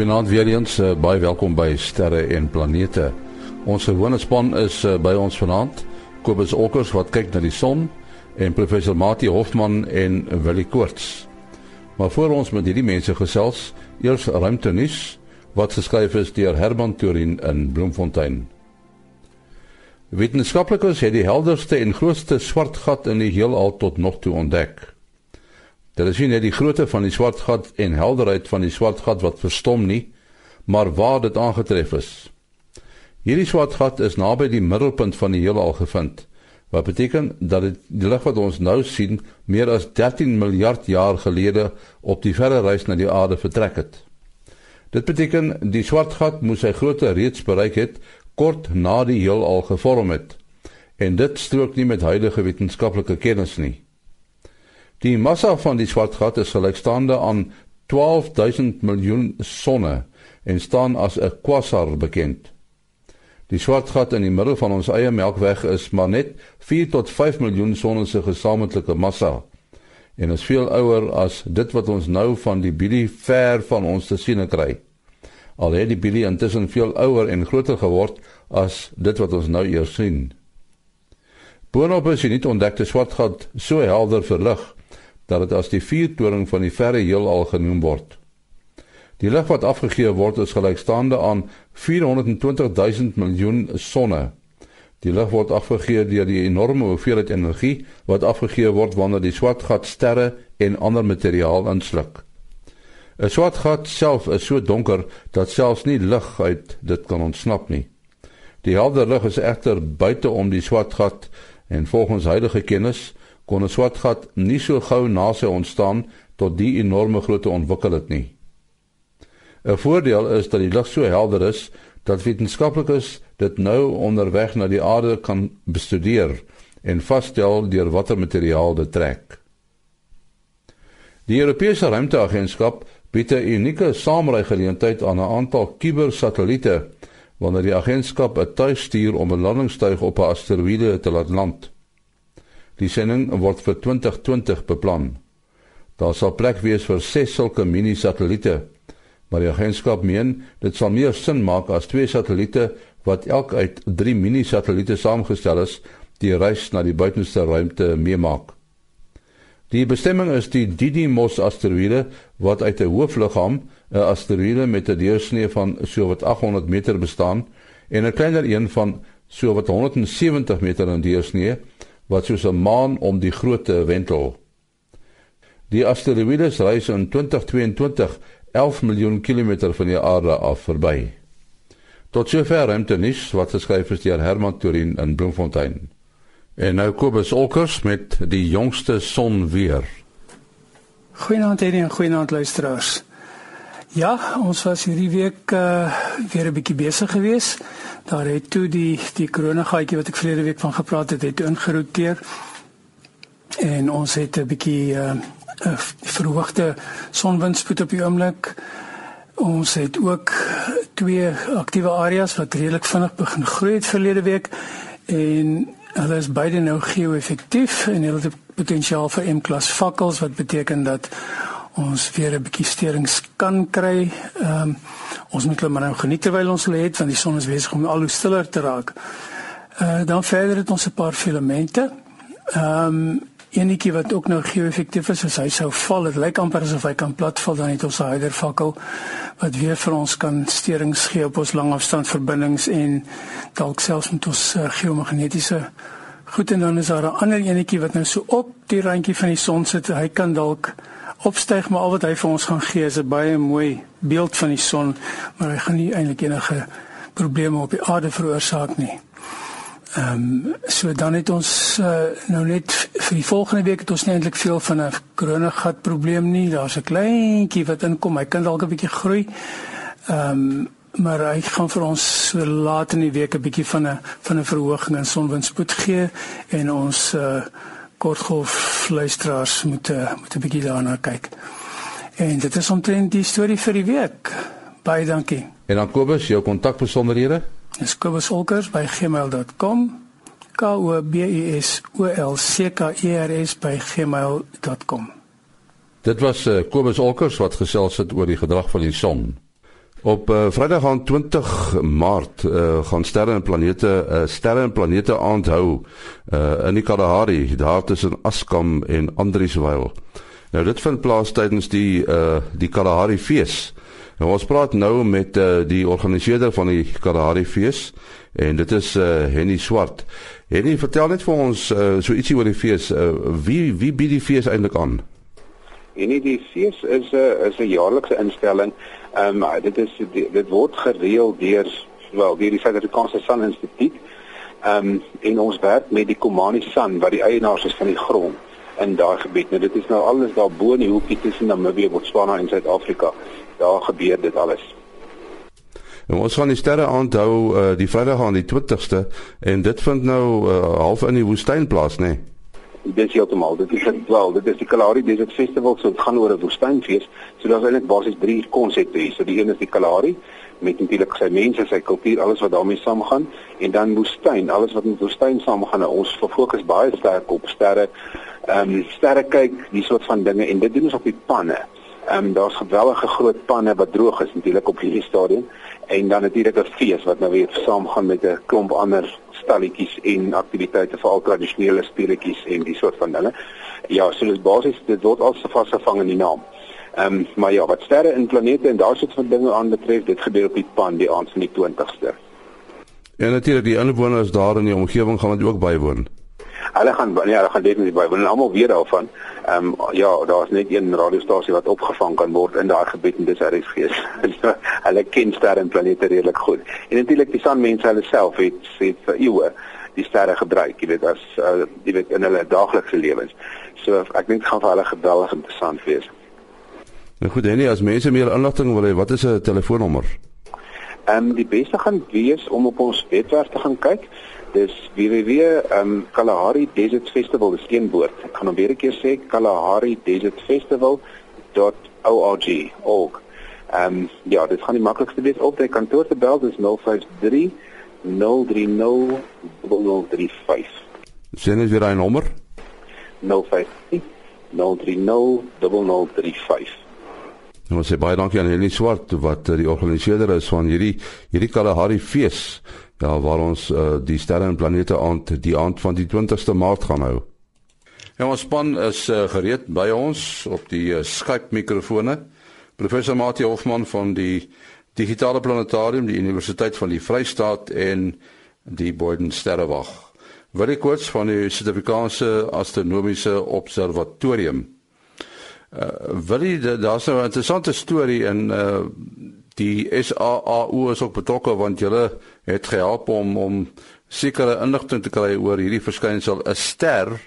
Goeienaand weer eens, uh, baie welkom by Sterre en Planete. Ons gewone span is uh, by ons vanaand. Kobus Okkers wat kyk na die son en professor Mati Hofman en Willie Koorts. Maar voor ons met hierdie mense gesels, eers ruimtenis wat geskryf is deur Herman Turin in Bloemfontein. Wetenskaplikes het die helderste en grootste swart gat in die heelal tot nog toe ontdek. Dit is nie die grootte van die swart gat en helderheid van die swart gat wat verstom nie, maar waar dit aangetref is. Hierdie swart gat is naby die middelpunt van die heelal gevind. Wat beteken dat dit die lig wat ons nou sien meer as 13 miljard jaar gelede op die verre reis na die aarde vertrek het. Dit beteken die swart gat moes sy grootte reeds bereik het kort na die heelal gevorm het. En dit strook nie met huidige wetenskaplike kennis nie. Die massa van die swart gat is gelykstaande aan 12000 miljoen sonne en staan as 'n quasar bekend. Die swart gat in die middel van ons eie Melkweg is maar net 4 tot 5 miljoen sonne se gesamentlike massa en is veel ouer as dit wat ons nou van die bilie ver van ons te sien kry. Al het die bilie intussen veel ouer en groter geword as dit wat ons nou eers sien. Boonop is die nie ontdekte swart gat so helder verlig dat dit as die vuurtoring van die verre heelal genoem word. Die lig wat afgegee word is gelykstaande aan 420 000 miljoen sonne. Die lig word afgegee deur die enorme hoeveelheid energie wat afgegee word wanneer die swart gat sterre en ander materiaal insluk. 'n Swart gat self is so donker dat selfs nie lig uit dit kan ontsnap nie. Die helder lig is egter buite om die swart gat en volgens huidige kennis kon 'n swart gat nie so gou na sy ontstaan tot die enorme grootte ontwikkel het nie. 'n Voordeel is dat die lig so helder is dat wetenskaplikes dit nou onderweg na die aarde kan bestudeer en vasstel deur watter materiaal dit trek. Die Europese Ruimteagentskap bied 'n unieke saamry-geleentheid aan 'n aantal kubersatelliete wanneer die agentskap 'n tuig stuur om 'n landingstuig op 'n asteroïde te laat land. Die sending word vir 2020 beplan. Daar sal plek wees vir 6 sulke mini-satelliete. Maar die agentskap meen dit sal meer sin maak as twee satelliete wat elk uit 3 mini-satelliete saamgestel is, die reis na die buitenste ruimte meemaak. Die bestemming is die Didymos asteroïde wat uit 'n hoofliggaam, 'n asteroïde met 'n deursnee van sowat 800 meter bestaan en 'n kleiner een van sowat 170 meter in deursnee wat soos 'n maan om die grootte wentel. Die asteroïde reis in 2022 11 miljoen kilometer van die aarde af verby. Tot sover ruimte nis wat geskryf is deur Herman Turin in Bloemfontein. En nou Kobus Olkers met die jongste son weer. Goeienaand en goeienaand luisteraars. Ja, ons was hierdie week uh, weer 'n bietjie besig geweest daar het toe die die koronagatjie wat ek verlede week van gepraat het, het ingeroteer. En ons het 'n bietjie uh, verhoogde sonwindspoed op die oomblik. Ons het ook twee aktiewe areas wat redelik vinnig begin groei het verlede week en hulle is beide nou geo-effektief en hulle het potensiaal vir M-klas vakkels wat beteken dat ons weer 'n bietjie sterings kan kry. Ehm um, ons moet hulle maar nou geniet terwyl ons hulle het want die son is besig om al hoe stiller te raak. Uh dan verder het ons 'n paar filamente. Ehm um, enetjie wat ook nou geo-effektief is as hy sou val, dit lyk amper asof hy kan platval dan het ons 'n hyder fakkel wat weer vir ons kan sterings gee op ons langafstandverbindings en dalk selfs met ons uh, geomagnetiese Goed en dan is daar 'n ander enetjie wat nou so op die randjie van die son sit. Hy kan dalk opstyg maar al wat hy vir ons gaan gee is 'n baie mooi beeld van die son, maar hy gaan nie eintlik enige probleme op die aarde veroorsaak nie. Ehm um, so dan het ons uh, nou net vir die volgende week het ons nie eintlik veel van 'n koronagat probleem nie. Daar's 'n kleintjie wat inkom. Hy kan dalk 'n bietjie groei. Ehm um, maar hy gaan vir ons so laat in die week 'n bietjie van 'n van 'n verhoging in sonwindspoed gee en ons uh, kortgolf luisteraars moet eh, moet 'n bietjie daarna kyk. En dit is omtrent die storie vir die week. Baie dankie. En dan Kobus, jou kontakbesonderhede? Dis kobusolkers@gmail.com. K O B U S O L C K E R S by gmail.com. Dit was uh, Kobus Olkers wat gesels het oor die gedrag van die son. Op uh, Vrydag aan 20 Maart uh, gaan sterre en planete uh, sterre en planete aanhou uh, in die Kalahari daar tussen Askam en Andrieswyl. Nou dit vind plaas tydens die uh, die Kalahari fees. Nou ons praat nou met uh, die organiseerder van die Kalahari fees en dit is uh, Henny Swart. Henny, vertel net vir ons uh, so ietsie oor die fees. Uh, wie wie bied die fees eintlik aan? Fees is 'n is 'n jaarlikse instelling. Ehm um, dit is dit word gereël deur wel deur die Suid-Afrikaanse San Instituut. Ehm um, en ons werk met die Komani San wat die eienaars is van die grond in daai gebied. Nou dit is nou alles daar bo in die hoekie tussen Namibië, Botswana en Suid-Afrika. Daar gebeur dit alles. En ons gaan die sterre aanhou uh, die Vrydag aan die 20ste en dit vind nou uh, half in die woestyn plaas, nê? Nee? Dis heeltemal. Dit is wel dit is die Kalahari Desert Festival so dit gaan oor 'n woestynfees. So daar's eintlik basies drie konsepte hier. So die een is die Kalahari met natuurlik sy mense sy kultuur alles wat daarmee saamgaan. En dan woestyn alles wat met woestyn saamgaan. Ons fokus baie sterk op sterre ehm um, sterre kyk die soort van dinge en dit doen ons op die panne. Ehm um, daar's gewellige groot panne wat droog is natuurlik op hierdie stadium. En dan natuurlik 'n fees wat nou weer saamgaan met 'n klomp ander stalletjies en aktiwiteite vir al tradisionele speletjies en die soort van dinge. Ja, so dis basies dit word al vasgevang in die naam. Ehm um, maar ja, wat sterre en planete en daai soort van dinge aanbetref, dit gebeur op die pan die aand van die 20ste. En natuurlik die inwoners daar in die omgewing gaan dit ook bywoon. Hulle gaan ja, hulle gaan definitief by. Hulle almal weet daarvan. Ehm um, ja, daar's net een radiostasie wat opgevang kan word in daai gebied en dis RSG. hulle ken sterre en planete redelik goed. En natuurlik die sanmense hulle self het het vir eeue die sterre gebruik, jy weet as uh, jy weet in hulle daaglikse lewens. So ek dink gaan vir hulle geweldig interessant wees. Nou goed, Henny, as mense meer inligting wil hê, wat is 'n telefoonnommer? Ehm um, die beste gaan wees om op ons webwerf te gaan kyk. Dis www um Kalahari Desert Festival is een woord. Ek gaan hom weer 'n keer sê Kalahari Desert Festival.org. Org. Ehm ja, dit gaan die maklikste wees op by kantoor te bel, dis 053 030 0035. Sien jy weer 'n nommer? 053 030 0035. Ons sê baie dankie aan Henie Swart wat die organiseerder is van hierdie hierdie Kalahari fees. Ja, waar ons uh, die sterre en planete aand die aand van die 20ste Maart gaan hou. Ja, ons span is uh, gereed by ons op die uh, Skype mikrofone. Professor Mati Hofman van die Digitale Planetarium, die Universiteit van die Vrystaat en die Boden Sterrewag. Wil ek kort van die Suid-Afrikaanse Astronomiese Observatorium. Uh, wil jy daar's nou 'n interessante storie in uh die SAAU is ook betrokke want hulle het gehelp om om sekere inligting te kry oor hierdie verskynsel 'n ster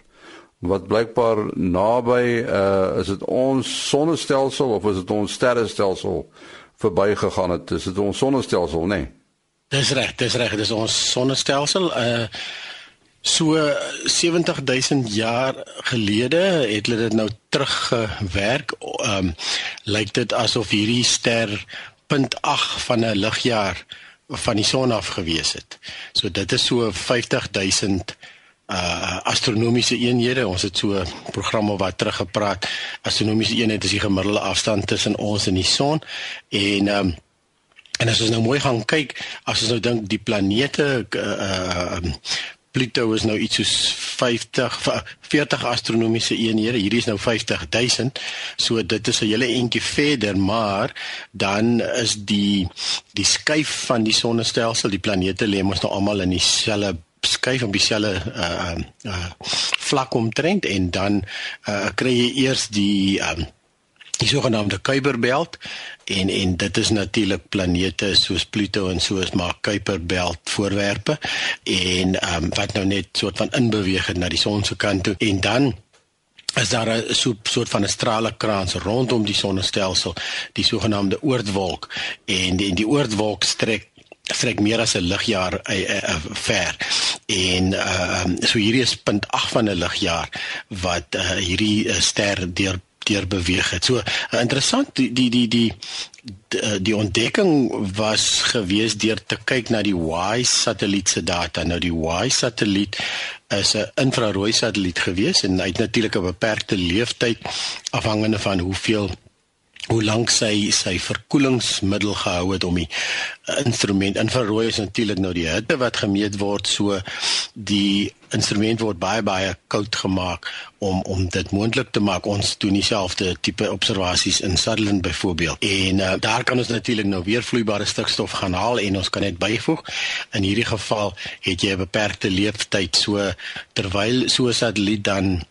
wat blykbaar naby uh is dit ons sonnestelsel of is dit ons sterrestelsel verbygegaan het is dit ons sonnestelsel nê nee? Dis reg dis reg dis ons sonnestelsel uh So 70000 jaar gelede het hulle dit nou teruggewerk. Ehm um, lyk dit asof hierdie ster 0.8 van 'n ligjaar van die son af gewees het. So dit is so 50000 uh astronomiese eenhede. Ons het so 'n program wat teruggepraat. Astronomiese eenheid is die gemiddelde afstand tussen ons en die son en ehm um, en as ons nou mooi gaan kyk, as ons nou dink die planete uh, uh Pluto is nou iets soos 50 40 astronomiese eenhede. Hierdie is nou 50000. So dit is 'n hele entjie verder, maar dan is die die skuif van die sonnestelsel, die planete lê mos nou almal in dieselfde skuif op dieselfde uh uh vlak omtrent en dan uh kry jy eers die um die sogenaamde Kuiperbelt en en dit is natuurlik planete soos Pluto en soos maar Kuiperbelt voorwerpe en ehm um, wat nou net soort van inbeweeg het na die son se kant toe. En dan is daar 'n so, soort van 'n stralekrans rondom die sonnestelsel die sogenaamde oortwolk en die, die oortwolk strek strek meer as 'n ligjaar uh, uh, ver. En ehm uh, so hierdie is punt 8 van 'n ligjaar wat uh, hierdie ster deur deur beweeg het. So uh, interessant die die die die uh, die ontdekking was gewees deur te kyk na die WISE satelliet se data. Nou die WISE satelliet is 'n infrarooi satelliet gewees en hy het natuurlik 'n beperkte lewensduur afhangende van hoeveel hoe lank sy sy verkoelingsmiddel gehou het om die instrument infrarooi is natuurlik nou die hitte wat gemeet word so die instrument word baie baie koud gemaak om om dit moontlik te maak. Ons doen dieselfde tipe observasies in Sutherland byvoorbeeld en uh, daar kan ons natuurlik nou weer vloeibare stikstof gaan haal en ons kan net byvoeg. In hierdie geval het jy 'n beperkte leeftyd so terwyl so 'n satelliet dan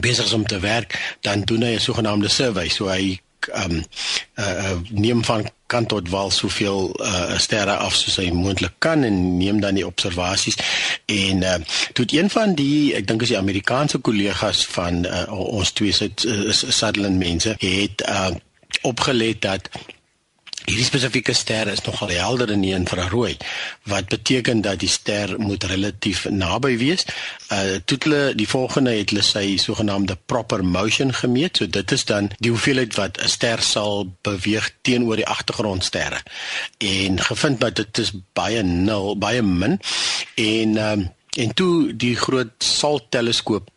besig is om te werk dan doen hy 'n sogenaamde survey. So hy ehm um, uh, neem van kant tot wal soveel uh, sterre af soos hy moontlik kan en neem dan die observasies en uh, toe een van die ek dink is die Amerikaanse kollegas van uh, ons twee Sutherland mense het uh, opgelet dat Hierdie spesifieke ster is nogal helder in die infrarooi wat beteken dat die ster moet relatief naby wees. Uh toe hulle die volgende het hulle sy sogenaamde proper motion gemeet. So dit is dan die hoeveelheid wat 'n ster sal beweeg teenoor die agtergrondsterre. En gevind dat dit is baie nul, baie min. En um en toe die groot SALT teleskoop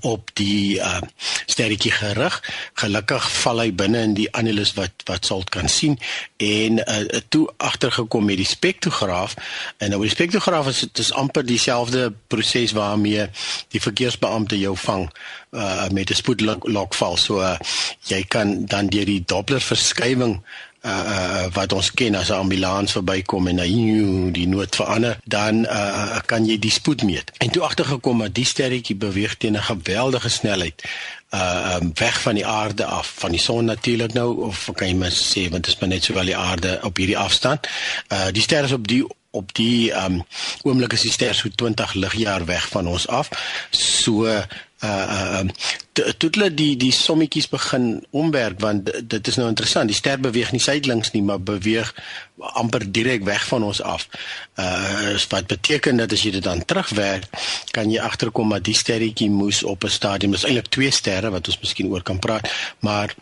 op die uh sterretjie gerig. Gelukkig val hy binne in die annulus wat wat sal kan sien en uh toe agtergekom met die spektrograaf en nou die spektrograaf is dit is amper dieselfde proses waarmee die verkeersbeampte jou vang uh met 'n spoedlokval. So uh, jy kan dan deur die Doppler verskywing uh wat ons ken as 'n ambulans verbykom en hy die nood verander, dan uh kan jy die spoed meet. En toe agtergekom dat die sterretjie beweeg teen 'n geweldige snelheid uh um, weg van die aarde af, van die son natuurlik nou of kan jy mens sê want dit is maar net sowel die aarde op hierdie afstand. Uh die ster is op die op die um oomblik is die ster so 20 ligjaar weg van ons af. So uh uh toe hulle die die sommetjies begin omwerk want dit is nou interessant die ster beweeg nie suidelings nie maar beweeg amper direk weg van ons af. Uh wat beteken dat as jy dit dan terugwerk kan jy agterkom dat die sterretjie moes op 'n stadium is eintlik twee sterre wat ons miskien oor kan praat maar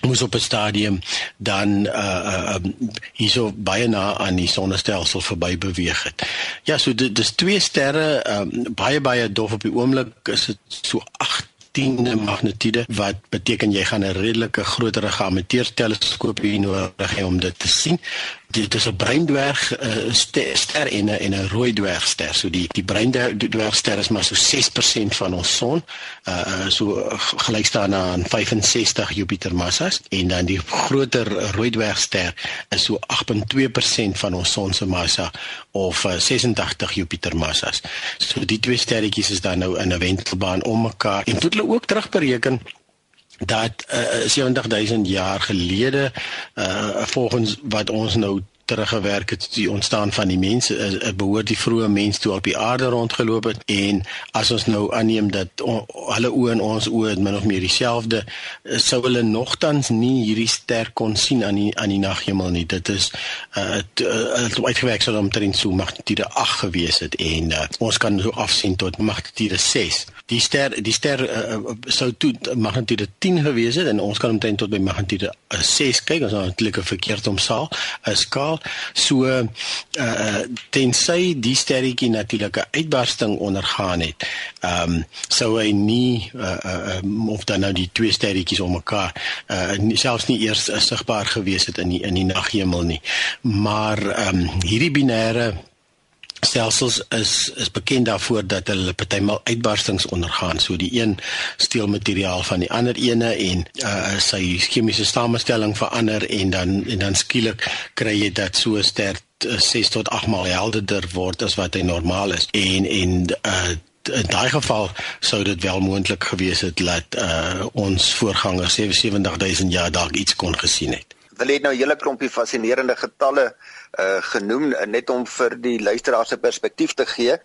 moes op 'n stadium dan uh uh um, hierso baie na aan die sonnestelsel verby beweeg het. Ja, so dit dis twee sterre um, baie baie dof op die oomblik is dit so 8 10de magnitude wat beteken jy gaan 'n redelike groter geameteer teleskoop hier nodig hê om dit te sien dit is 'n breindwerg uh, ster, ster en 'n en 'n rooi dwergster. So die die breindwergster is maar so 6% van ons son. Uh so gelyk staan aan 65 Jupiter massas en dan die groter rooi dwergster is so 8.2% van ons son se massa of uh, 86 Jupiter massas. So die twee sterretjies is dan nou in 'n wentelbaan om mekaar. En dit hulle ook terugbereken dat uh, eh, 70000 jaar gelede uh, volgens wat ons nou teruggewerk het die ontstaan van die mense is uh, behoort die vroeë mens toe op die aarde rondgeloop het. En as ons nou aanneem dat hulle oë en ons oë min of meer dieselfde sou hulle nogtans nie hierdie ster kon sien aan die aan die naghemel nie. Dit is uh, het, uh, uitgewerk sou omtrent so magnitude 8 gewees het en uh, ons kan so afsien tot magnitude 6 die ster die ster uh, sou toe magnitude 10 gewees het en ons kan omtrent tot by magnitude 6 kyk. Ons het natuurlik 'n verkeerde omsaal 'n skaal so uh, tensy die sterretjie natuurlik 'n uitbarsting ondergaan het ehm um, sou hy nie uh, uh, of dan nou die twee sterretjies om mekaar uh, selfs nie eers uh, sigbaar gewees het in die, in die naghemel nie. Maar ehm um, hierdie binêre stelsels is is bekend daarvoor dat hulle partymal uitbarstings ondergaan. So die een steel materiaal van die ander ene en uh sy chemiese samestelling verander en dan en dan skielik kry jy dat so ster 6 uh, tot 8 maal helderder word as wat hy normaal is. En en uh in daai geval sou dit wel moontlik gewees het dat uh ons voorgangers 77000 jaar dalk iets kon gesien het. Wil jy nou 'n hele klompie fascinerende getalle uh genoem uh, net om vir die luisteraars se perspektief te gee.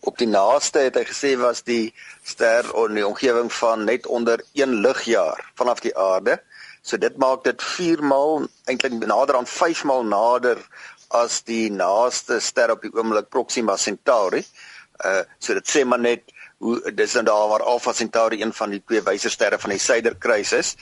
Op die naaste het hy gesê was die ster in die omgewing van net onder 1 ligjaar vanaf die aarde. So dit maak dit 4 maal eintlik nader aan 5 maal nader as die naaste ster op die oomblik Proxima Centauri. Uh so dit sê maar net hoe dis dan daar waar Alpha Centauri een van die twee wysersterre van die suiderkruis is.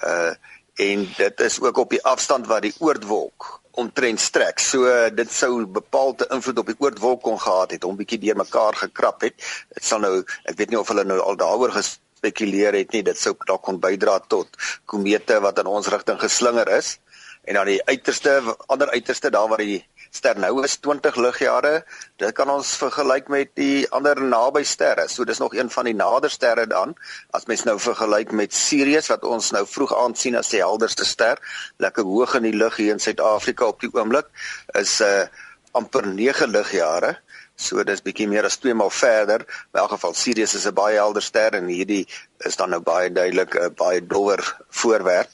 Uh en dit is ook op die afstand wat die oortwolk omtrent strek. So dit sou bepaalde invloed op die oortwolk kon gehad het, hom bietjie deurmekaar gekrap het. Dit sal nou ek weet nie of hulle nou al daaroor gespekuleer het nie dit sou dalk kon bydra tot komete wat in ons rigting geslinger is en dan die uiterste ander uiterste daar waar die ster nou is 20 ligjare dit kan ons vergelyk met die ander naby sterre. So dis nog een van die nader sterre dan. As mens nou vergelyk met Sirius wat ons nou vroeg aand sien as die helderste ster lekker hoog in die lug hier in Suid-Afrika op die oomblik is 'n uh, amper 9 ligjare. So dis bietjie meer as 2 maal verder. In elk geval Sirius is 'n baie helder ster en hierdie is dan nou baie duidelik 'n baie dowwer voorwerp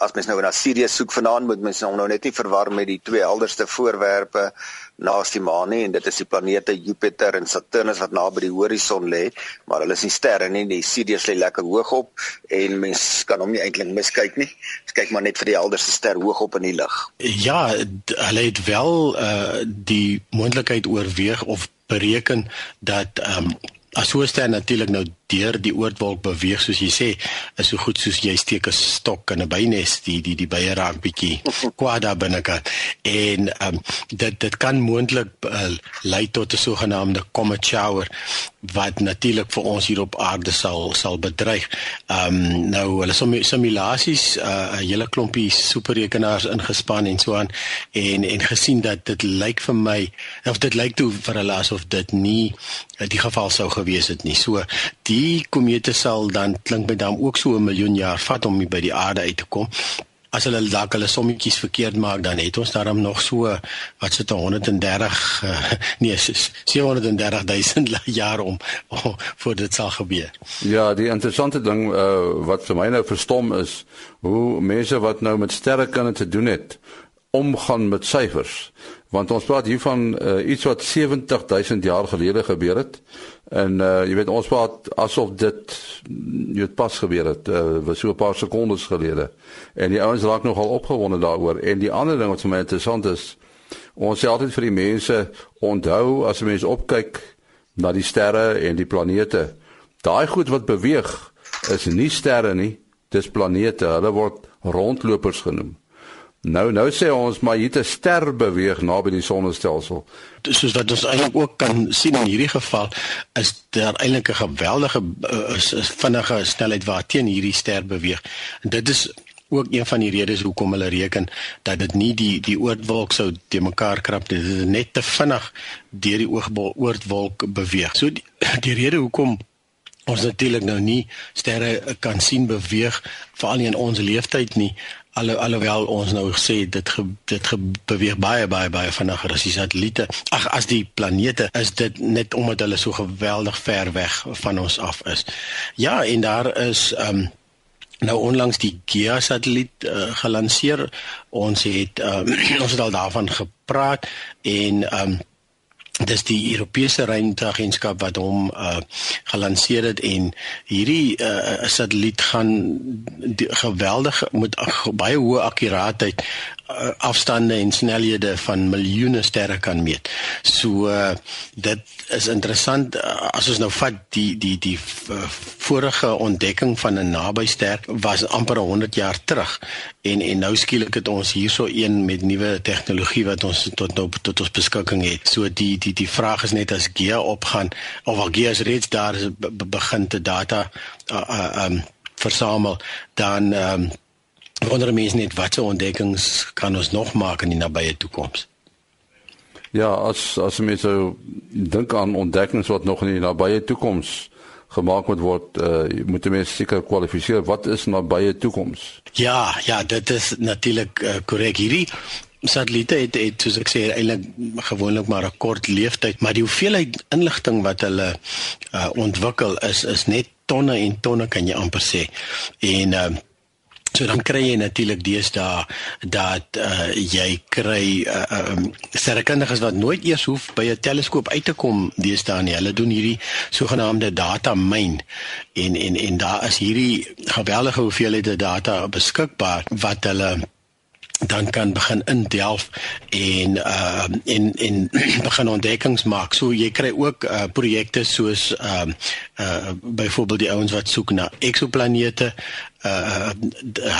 as mens nou na Sirius soek vanaand moet mens nou net nie verwar met die twee helderste voorwerpe naas die maan nie en dit is die planete Jupiter en Saturnus wat naby die horison lê maar hulle is nie sterre nie die Sirius lê lekker hoog op en mens kan hom nie eintlik miskyk nie. Jy kyk maar net vir die helderste ster hoog op in die lug. Ja hulle het wel uh, die moontlikheid oorweeg of bereken dat um, as so 'n ster natuurlik nou deur die oortwolk beweeg soos jy sê is so goed soos jy steek 'n stok in 'n bynes die die die bye raak bietjie kwaad daar binnekant en um, dit dit kan moontlik uh, lei tot 'n sogenaamde comet shower wat natuurlik vir ons hier op aarde sal sal bedreig. Ehm um, nou hulle som simulasies uh, 'n uh, hele klompie superrekenaars ingespan en so aan en en gesien dat dit lyk vir my of dit lyk toe vir hulle asof dit nie uh, die geval sou gewees het nie. So die komete sal dan klink by dan ook so 'n miljoen jaar vat om by die aarde uit te kom as hulle dalk hulle sommetjies verkeerd maak dan het ons daarom nog so wat sit 130 uh, nee 730 000 jaar om oh, voor dit sal gebeur. Ja, die interessante ding uh, wat vir my nou verstom is hoe mense wat nou met sterrekunde te doen het omgaan met syfers. Want ons praat hier van uh, iets wat 70 000 jaar gelede gebeur het. En uh, jy weet ons praat asof dit jy het pas gebeur het uh, was so 'n paar sekondes gelede. En die ouens raak nogal opgewonde daaroor. En die ander ding wat vir my interessant is ons sê altyd vir die mense onthou as jy mense opkyk na die sterre en die planete. Daai goed wat beweeg is nie sterre nie dis planete. Hulle word rondlopers genoem Nou nou sê ons maar hier 'n ster beweeg naby die sonnestelsel. Soos wat ons eintlik ook kan sien in hierdie geval is daar eintlik 'n geweldige uh, is, is vinnige snelheid waarteen hierdie ster beweeg. En dit is ook een van die redes hoekom hulle reken dat dit nie die die oortwolk sou te mekaar krap nie. Dit is net te vinnig deur die oortwolk beweeg. So die, die rede hoekom ons natuurlik nou nie sterre kan sien beweeg veral in ons leeftyd nie. Alle alhoewel ons nou sê dit ge, dit ge, beweeg baie baie baie vinniger as die satelliete. Ag as die planete is dit net omdat hulle so geweldig ver weg van ons af is. Ja en daar is um, nou onlangs die Gaia satelliet uh, gelanseer ons het um, ons het al daarvan gepraat en um, dis die Europese ruimteagentskap wat hom uh gelanseer het en hierdie uh satelliet gaan geweldig met baie hoë akkuraatheid uh, afstande en snelhede van miljoene sterre kan meet. So uh, dit is interessant uh, as ons nou vat die die die vorige ontdekking van 'n naby ster was amper 100 jaar terug en en nou skielik het ons hierso een met nuwe tegnologie wat ons tot nou tot ons beskikking het. So die die die vraag is net as Gia opgaan of al Gia is reeds daar is, begin te data uh, uh, um versamel dan um wonder mense net watse ontdekkings kan ons nog maak in die nabye toekoms. Ja, as as mense so dink aan ontdekkings wat nog in die nabye toekoms gemaak moet word, uh, moet mense seker kwalifiseer wat is nabye toekoms. Ja, ja, dit is natuurlik uh, korrek hierdie satelliete het, het soos ek sê eintlik gewoonlik maar 'n kort lewensduur, maar die hoeveelheid inligting wat hulle uh, ontwikkel is is net tonne en tonne kan jy amper sê. En uh, So dan kry jy natuurlik deesdae dat uh, jy kry uh, um, sterrekundiges wat nooit eers hoef by 'n teleskoop uit te kom deesdae nie. Hulle doen hierdie sogenaamde data mine en en en daar is hierdie geweldige hoeveelhede data beskikbaar wat hulle dan kan begin indelf en uh en en begin ontdekkings maak. So jy kry ook uh projekte soos um uh, uh byvoorbeeld die ouens wat soek na eksoplanete. Uh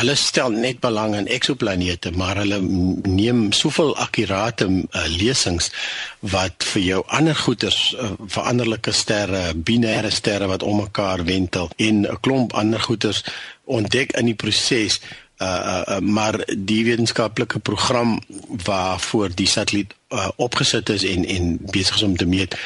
hulle stel net belang in eksoplanete, maar hulle neem soveel akkurate uh, lesings wat vir jou ander goeters uh, veranderlike sterre, binêre sterre wat om mekaar wentel en 'n klomp ander goeters ontdek in die proses uh, uh maar die wetenskaplike program waarvoor die satelliet uh, opgesit is en en besig is om te meet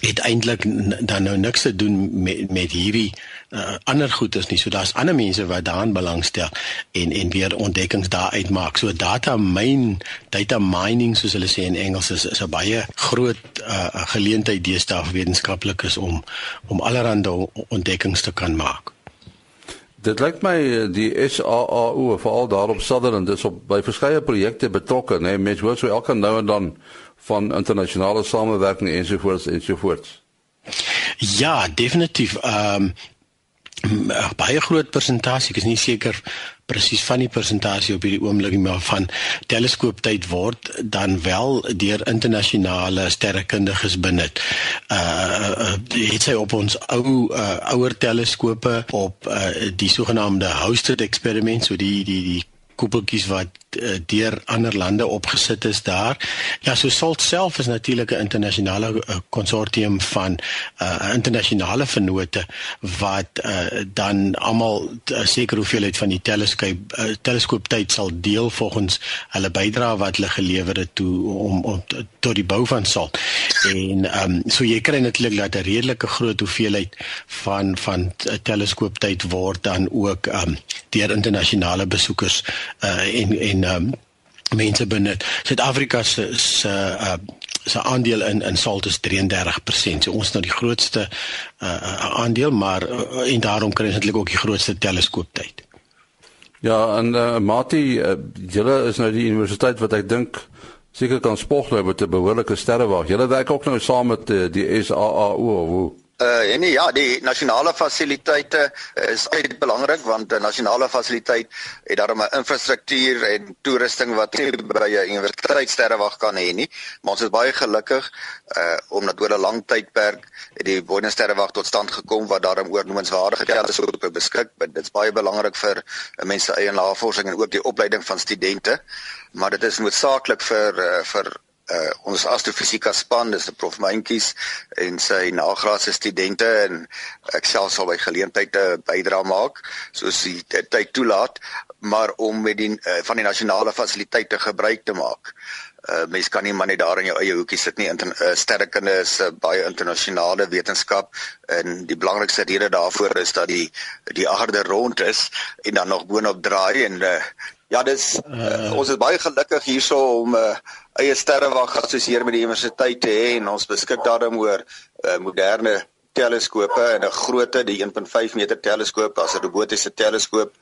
het eintlik dan nou niks te doen met met hierdie uh, ander goedes nie. So daar's ander mense wat daaraan belangstel en en weer ontdekkings daar uitmaak. So data mine, data mining soos hulle sê in Engels is is 'n baie groot uh, geleentheid deesdae vir wetenskaplikes om om allerlei ontdekkings te kan maak. Dit lyk my eh, die SAAU veral daar op Sutherland is op by verskeie projekte betrokke, né? Nee, mense hoor so elke nou en dan van internasionale samewerking ensovoorts ensovoorts. Ja, definitief. Ehm um, baie groot persentasie, ek is nie seker presies van die persentasie op hierdie oomblik maar van teleskooptyd word dan wel deur internasionale sterrekundiges benut. Uh, uh het sy op ons ou uh, ouer teleskope op uh, die sogenaamde hosted experiment so die die die koepeltjies wat uh, deur ander lande opgesit is daar. Ja, so SALT self is natuurlik 'n internasionale konsortium uh, van uh, internasionale vennote wat uh, dan almal 'n sekere hoeveelheid van die teleskoop uh, teleskooptyd sal deel volgens hulle bydrae wat hulle gelewer het toe om, om tot die bou van SALT. En ehm um, so jy kry natuurlik dat 'n redelike groot hoeveelheid van van teleskooptyd word dan ook ehm um, deur internasionale besoekers uh, en en um, mense binne Suid-Afrika se se uh, se aandeel in in salt is 33%. So ons nou die grootste uh, aandeel, maar uh, en daarom kry ons eintlik ook die grootste teleskooptyd. Ja, en uh, Mati, uh, julle is nou die universiteit wat ek dink seker kan spog nou met 'n behoorlike sterrewag. Julle werk ook nou saam met uh, die SAAU of hoe? Uh en nee, ja, die nasionale fasiliteite is baie belangrik want 'n nasionale fasiliteit het daarmee infrastruktuur en toerusting wat nie by 'n universiteitssterrewag kan hê nie. Maar ons is baie gelukkig uh omdat oor 'n lang tydperk die Boenesterrewag tot stand gekom wat daarom oor noemenswaardige teleskope beskik. Dit is baie belangrik vir mense eie navorsing en ook die opleiding van studente. Maar dit is noodsaaklik vir uh, vir uh, ons astrofisika span dis 'n prof Mentjies en sy nagraadse studente en ek self sal by geleenthede bydra maak soos die tyd toelaat maar om met die uh, van die nasionale fasiliteite gebruik te maak. Uh, mens kan nie maar net daar in jou eie hoekie sit nie. Inter, uh, sterrekunde is 'n uh, baie internasionale wetenskap en die belangrikste rede daarvoor is dat die die aarde rond is en dan nog boonop draai en uh, Ja, dis uh, ons is baie gelukkig hierso om 'n uh, eie sterrewag geassosieer met die universiteit te hê en ons beskik daarom oor uh, moderne teleskope en 'n grootte die 1.5 meter teleskoop as 'n robotiese teleskoop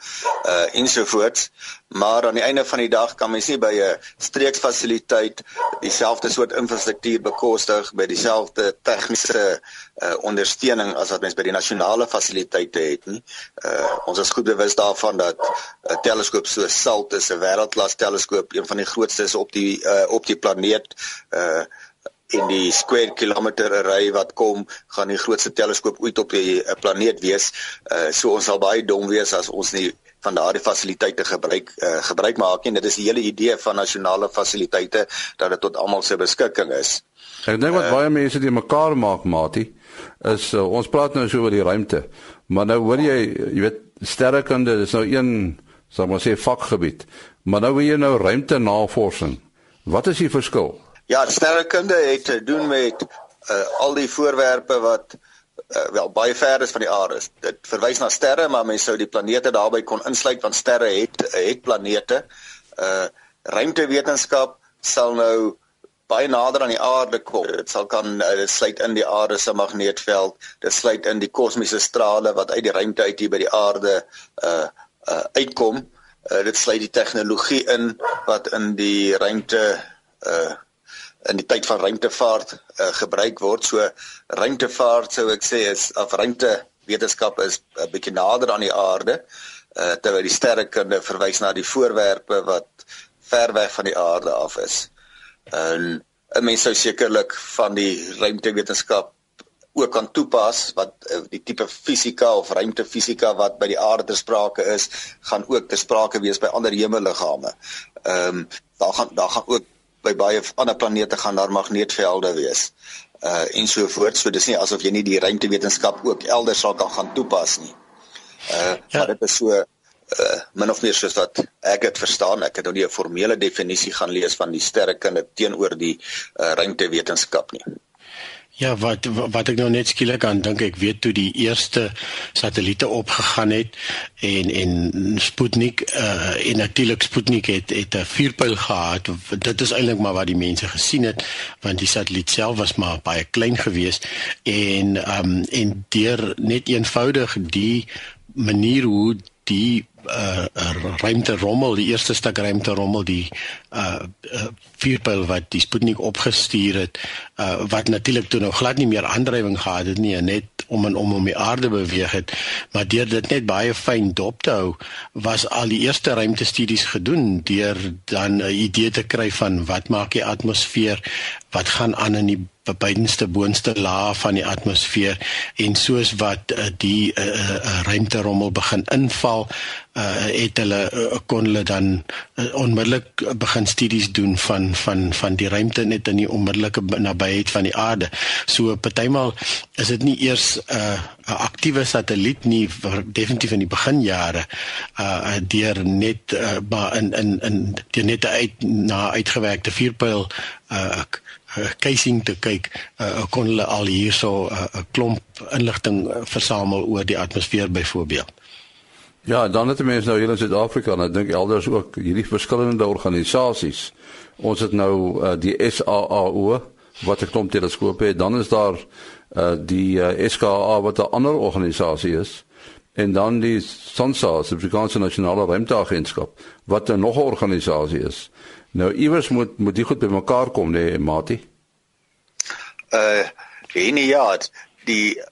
uh ensovoorts. Maar aan die einde van die dag kan mens nie by 'n streeksfasiliteit dieselfde soort infrastruktuur bekostig by dieselfde tegniese uh ondersteuning as wat mens by die nasionale fasiliteite het nie. Uh ons is goed bewus daarvan dat 'n teleskoop so SALT is 'n wêreldklas teleskoop een van die grootstes op die uh op die planeet. Uh en die square kilometer array wat kom gaan die grootste teleskoop ooit op die uh, planeet wees. Uh so ons sal baie dom wees as ons nie van daardie fasiliteite gebruik uh, gebruik maak nie. Dit is die hele idee van nasionale fasiliteite dat dit tot almal se beskikking is. Ek dink wat uh, baie mense die mekaar maak, Mati, is uh, ons praat nou so oor die ruimte. Maar nou hoor jy, jy weet sterrekunde is nou een sal maar sê vakgebied. Maar nou wil jy nou ruimte navorsing. Wat is die verskil? Ja, sterrekunde het te doen met uh, al die voorwerpe wat uh, wel baie ver is van die aarde. Dit verwys na sterre, maar mense sou die planete daarbey kon insluit want sterre het het planete. Uh ruimtewetenskap sal nou baie nader aan die aarde kom. Dit sal kan dit sluit in die aarde se magneetveld. Dit sluit in die kosmiese strale wat uit die ruimte uit hier by die aarde uh uh uitkom. Uh, dit sluit die tegnologie in wat in die ruimte uh in die tyd van ruimtevaart uh, gebruik word. So ruimtevaart sou ek sê is of ruimte wetenskap is 'n bietjie nader aan die aarde. uh terwyl die sterrekunde verwys na die voorwerpe wat ver weg van die aarde af is. En 'n mens sou sekerlik van die ruimtewetenskap ook kan toepas wat uh, die tipe fisika of ruimtefisika wat by die aarde ter sprake is, gaan ook ter sprake wees by ander hemelliggame. Ehm um, daar gaan daar gaan ook by baie ander planete gaan daar magneetvelde wees. Uh en so voort. So dis nie asof jy nie die ruimtewetenskap ook elders sal kan gaan toepas nie. Uh ja. maar dit is so uh min of meer soos wat ek dit verstaan. Ek het nou nie 'n formele definisie gaan lees van die sterrekunde teenoor die uh ruimtewetenskap nie. Ja, wat wat ek nou net skielik aan dink, ek weet toe die eerste satelliete opgegaan het en en Sputnik uh en natuurlik Sputnik het het 'n vuurpyl gehad. Dit is eintlik maar wat die mense gesien het want die satelliet self was maar baie klein geweest en um en deur net eenvoudig die manier hoe die uh, ruimte rommel die eerste stuk ruimte rommel die uh, uh vuurpyl wat die Sputnik opgestuur het uh wat natuurlik toe nou glad nie meer aandrywing gehad het nie net om en om om die aarde beweeg het maar deur dit net baie fyn dop te hou was al die eerste ruimtestudies gedoen deur dan 'n idee te kry van wat maak die atmosfeer wat gaan aan in die beidendste boonste laag van die atmosfeer en soos wat uh, die uh, uh, ruimterommel begin inval uh, het hulle uh, kon hulle dan uh, onmiddellik begin studies doen van van van die ruimte net in die onmiddellike nabyheid van die aarde. So partymal is dit nie eers 'n uh, aktiewe satelliet nie definitief in die beginjare uh deur net uh, maar in in in die net uit na uitgewerkte vuurpyl uh casing te kyk uh, kon hulle al hierso 'n uh, klomp inligting versamel oor die atmosfeer byvoorbeeld. Ja, dan het mense nou hier in Suid-Afrika en ek dink elders ook hierdie verskillende organisasies. Ons het nou uh, die SAAO wat 'n klomp teleskope het, dan is daar uh, die uh, SKA wat 'n ander organisasie is en dan die SANSA, die Suid-Afrikaanse Nasionale Ruimteagentskap wat 'n nog 'n organisasie is. Nou iewers moet moet die goed bymekaar kom, nee, Mati. Uh, en ja, die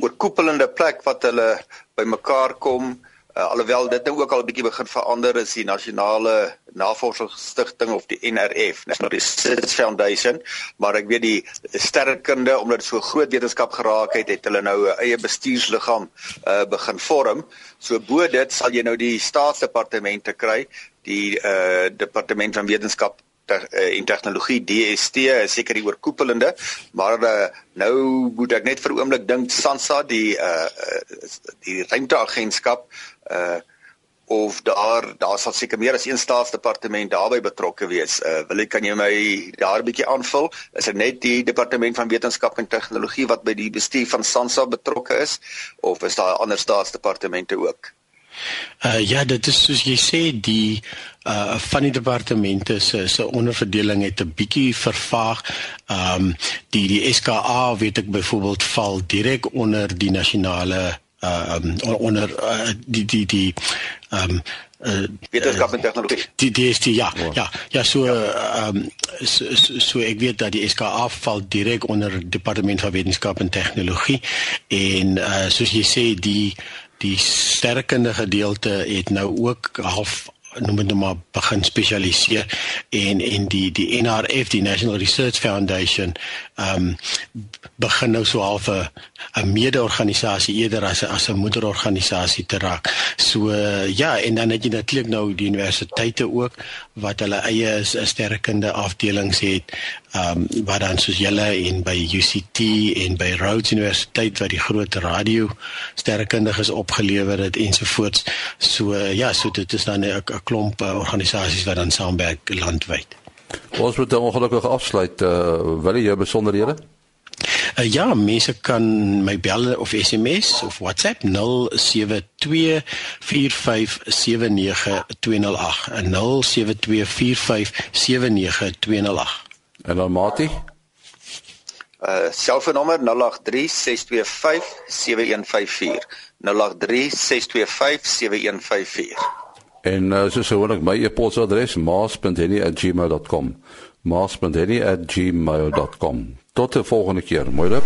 oorkoepelende plek wat hulle bymekaar kom Uh, alhoewel dit nou ook al 'n bietjie begin verander is die nasionale navorsingsstigting of die NRF, National Research Foundation, maar ek weet die sterrekunde omdat dit so groot wetenskap geraak het, het hulle nou 'n eie bestuursliggaam uh, begin vorm. So bo dit sal jy nou die staatsdepartemente kry, die uh, departement van wetenskap en tegnologie DST is seker die oorkoepelende maar uh, nou moet ek net vir 'n oomblik dink SANSA die uh, die ruimteagentskap uh, of daar daar sal seker meer as een staatsdepartement daarbey betrokke wees. Uh, wil ek kan jy my daar 'n bietjie aanvul? Is dit net die departement van wetenskap en tegnologie wat by die bestuur van SANSA betrokke is of is daar ander staatsdepartemente ook? Uh ja, dit is soos jy sê die uh van die departemente se se onderverdeling het 'n bietjie vervaag. Ehm um, die die SKA weet ek byvoorbeeld val direk onder die nasionale ehm um, onder uh, die die die ehm um, uh, wetenskap en tegnologie. Die die is die ja, ja, ja, ja so ehm um, so, so, so ek weet dat die SKA val direk onder departement van wetenskap en tegnologie en uh soos jy sê die die sterkende gedeelte het nou ook half noem dit nou maar begin spesialiseer en en die die NRF die National Research Foundation ehm um, begin nou so half 'n 'n mede-organisasie eerder as 'n as 'n moederorganisasie te raak. So uh, ja, en dan het jy natuurlik nou die universiteite ook wat hulle eie sterkende afdelings het. Ehm um, wat dan soos julle en by UCT en by Rhodes Universiteit wat die groot radio sterkundiges opgelewer het ensovoorts. So uh, ja, so dit is dan 'n klomp uh, organisasies wat dan saamwerk landwyd. Ons moet dan ongelukkig afsluit. Uh, wil jy besonderhede? Uh, ja, mense kan my bel of SMS of WhatsApp 0724579208. 0724579208. En dan Mati? Uh selfoonnommer 0836257154. 0836257154. En uh, soos gewoonlik my e-posadres maas.henny@gmail.com. maas.henny@gmail.com. Tot de volgende keer. Mooi loop.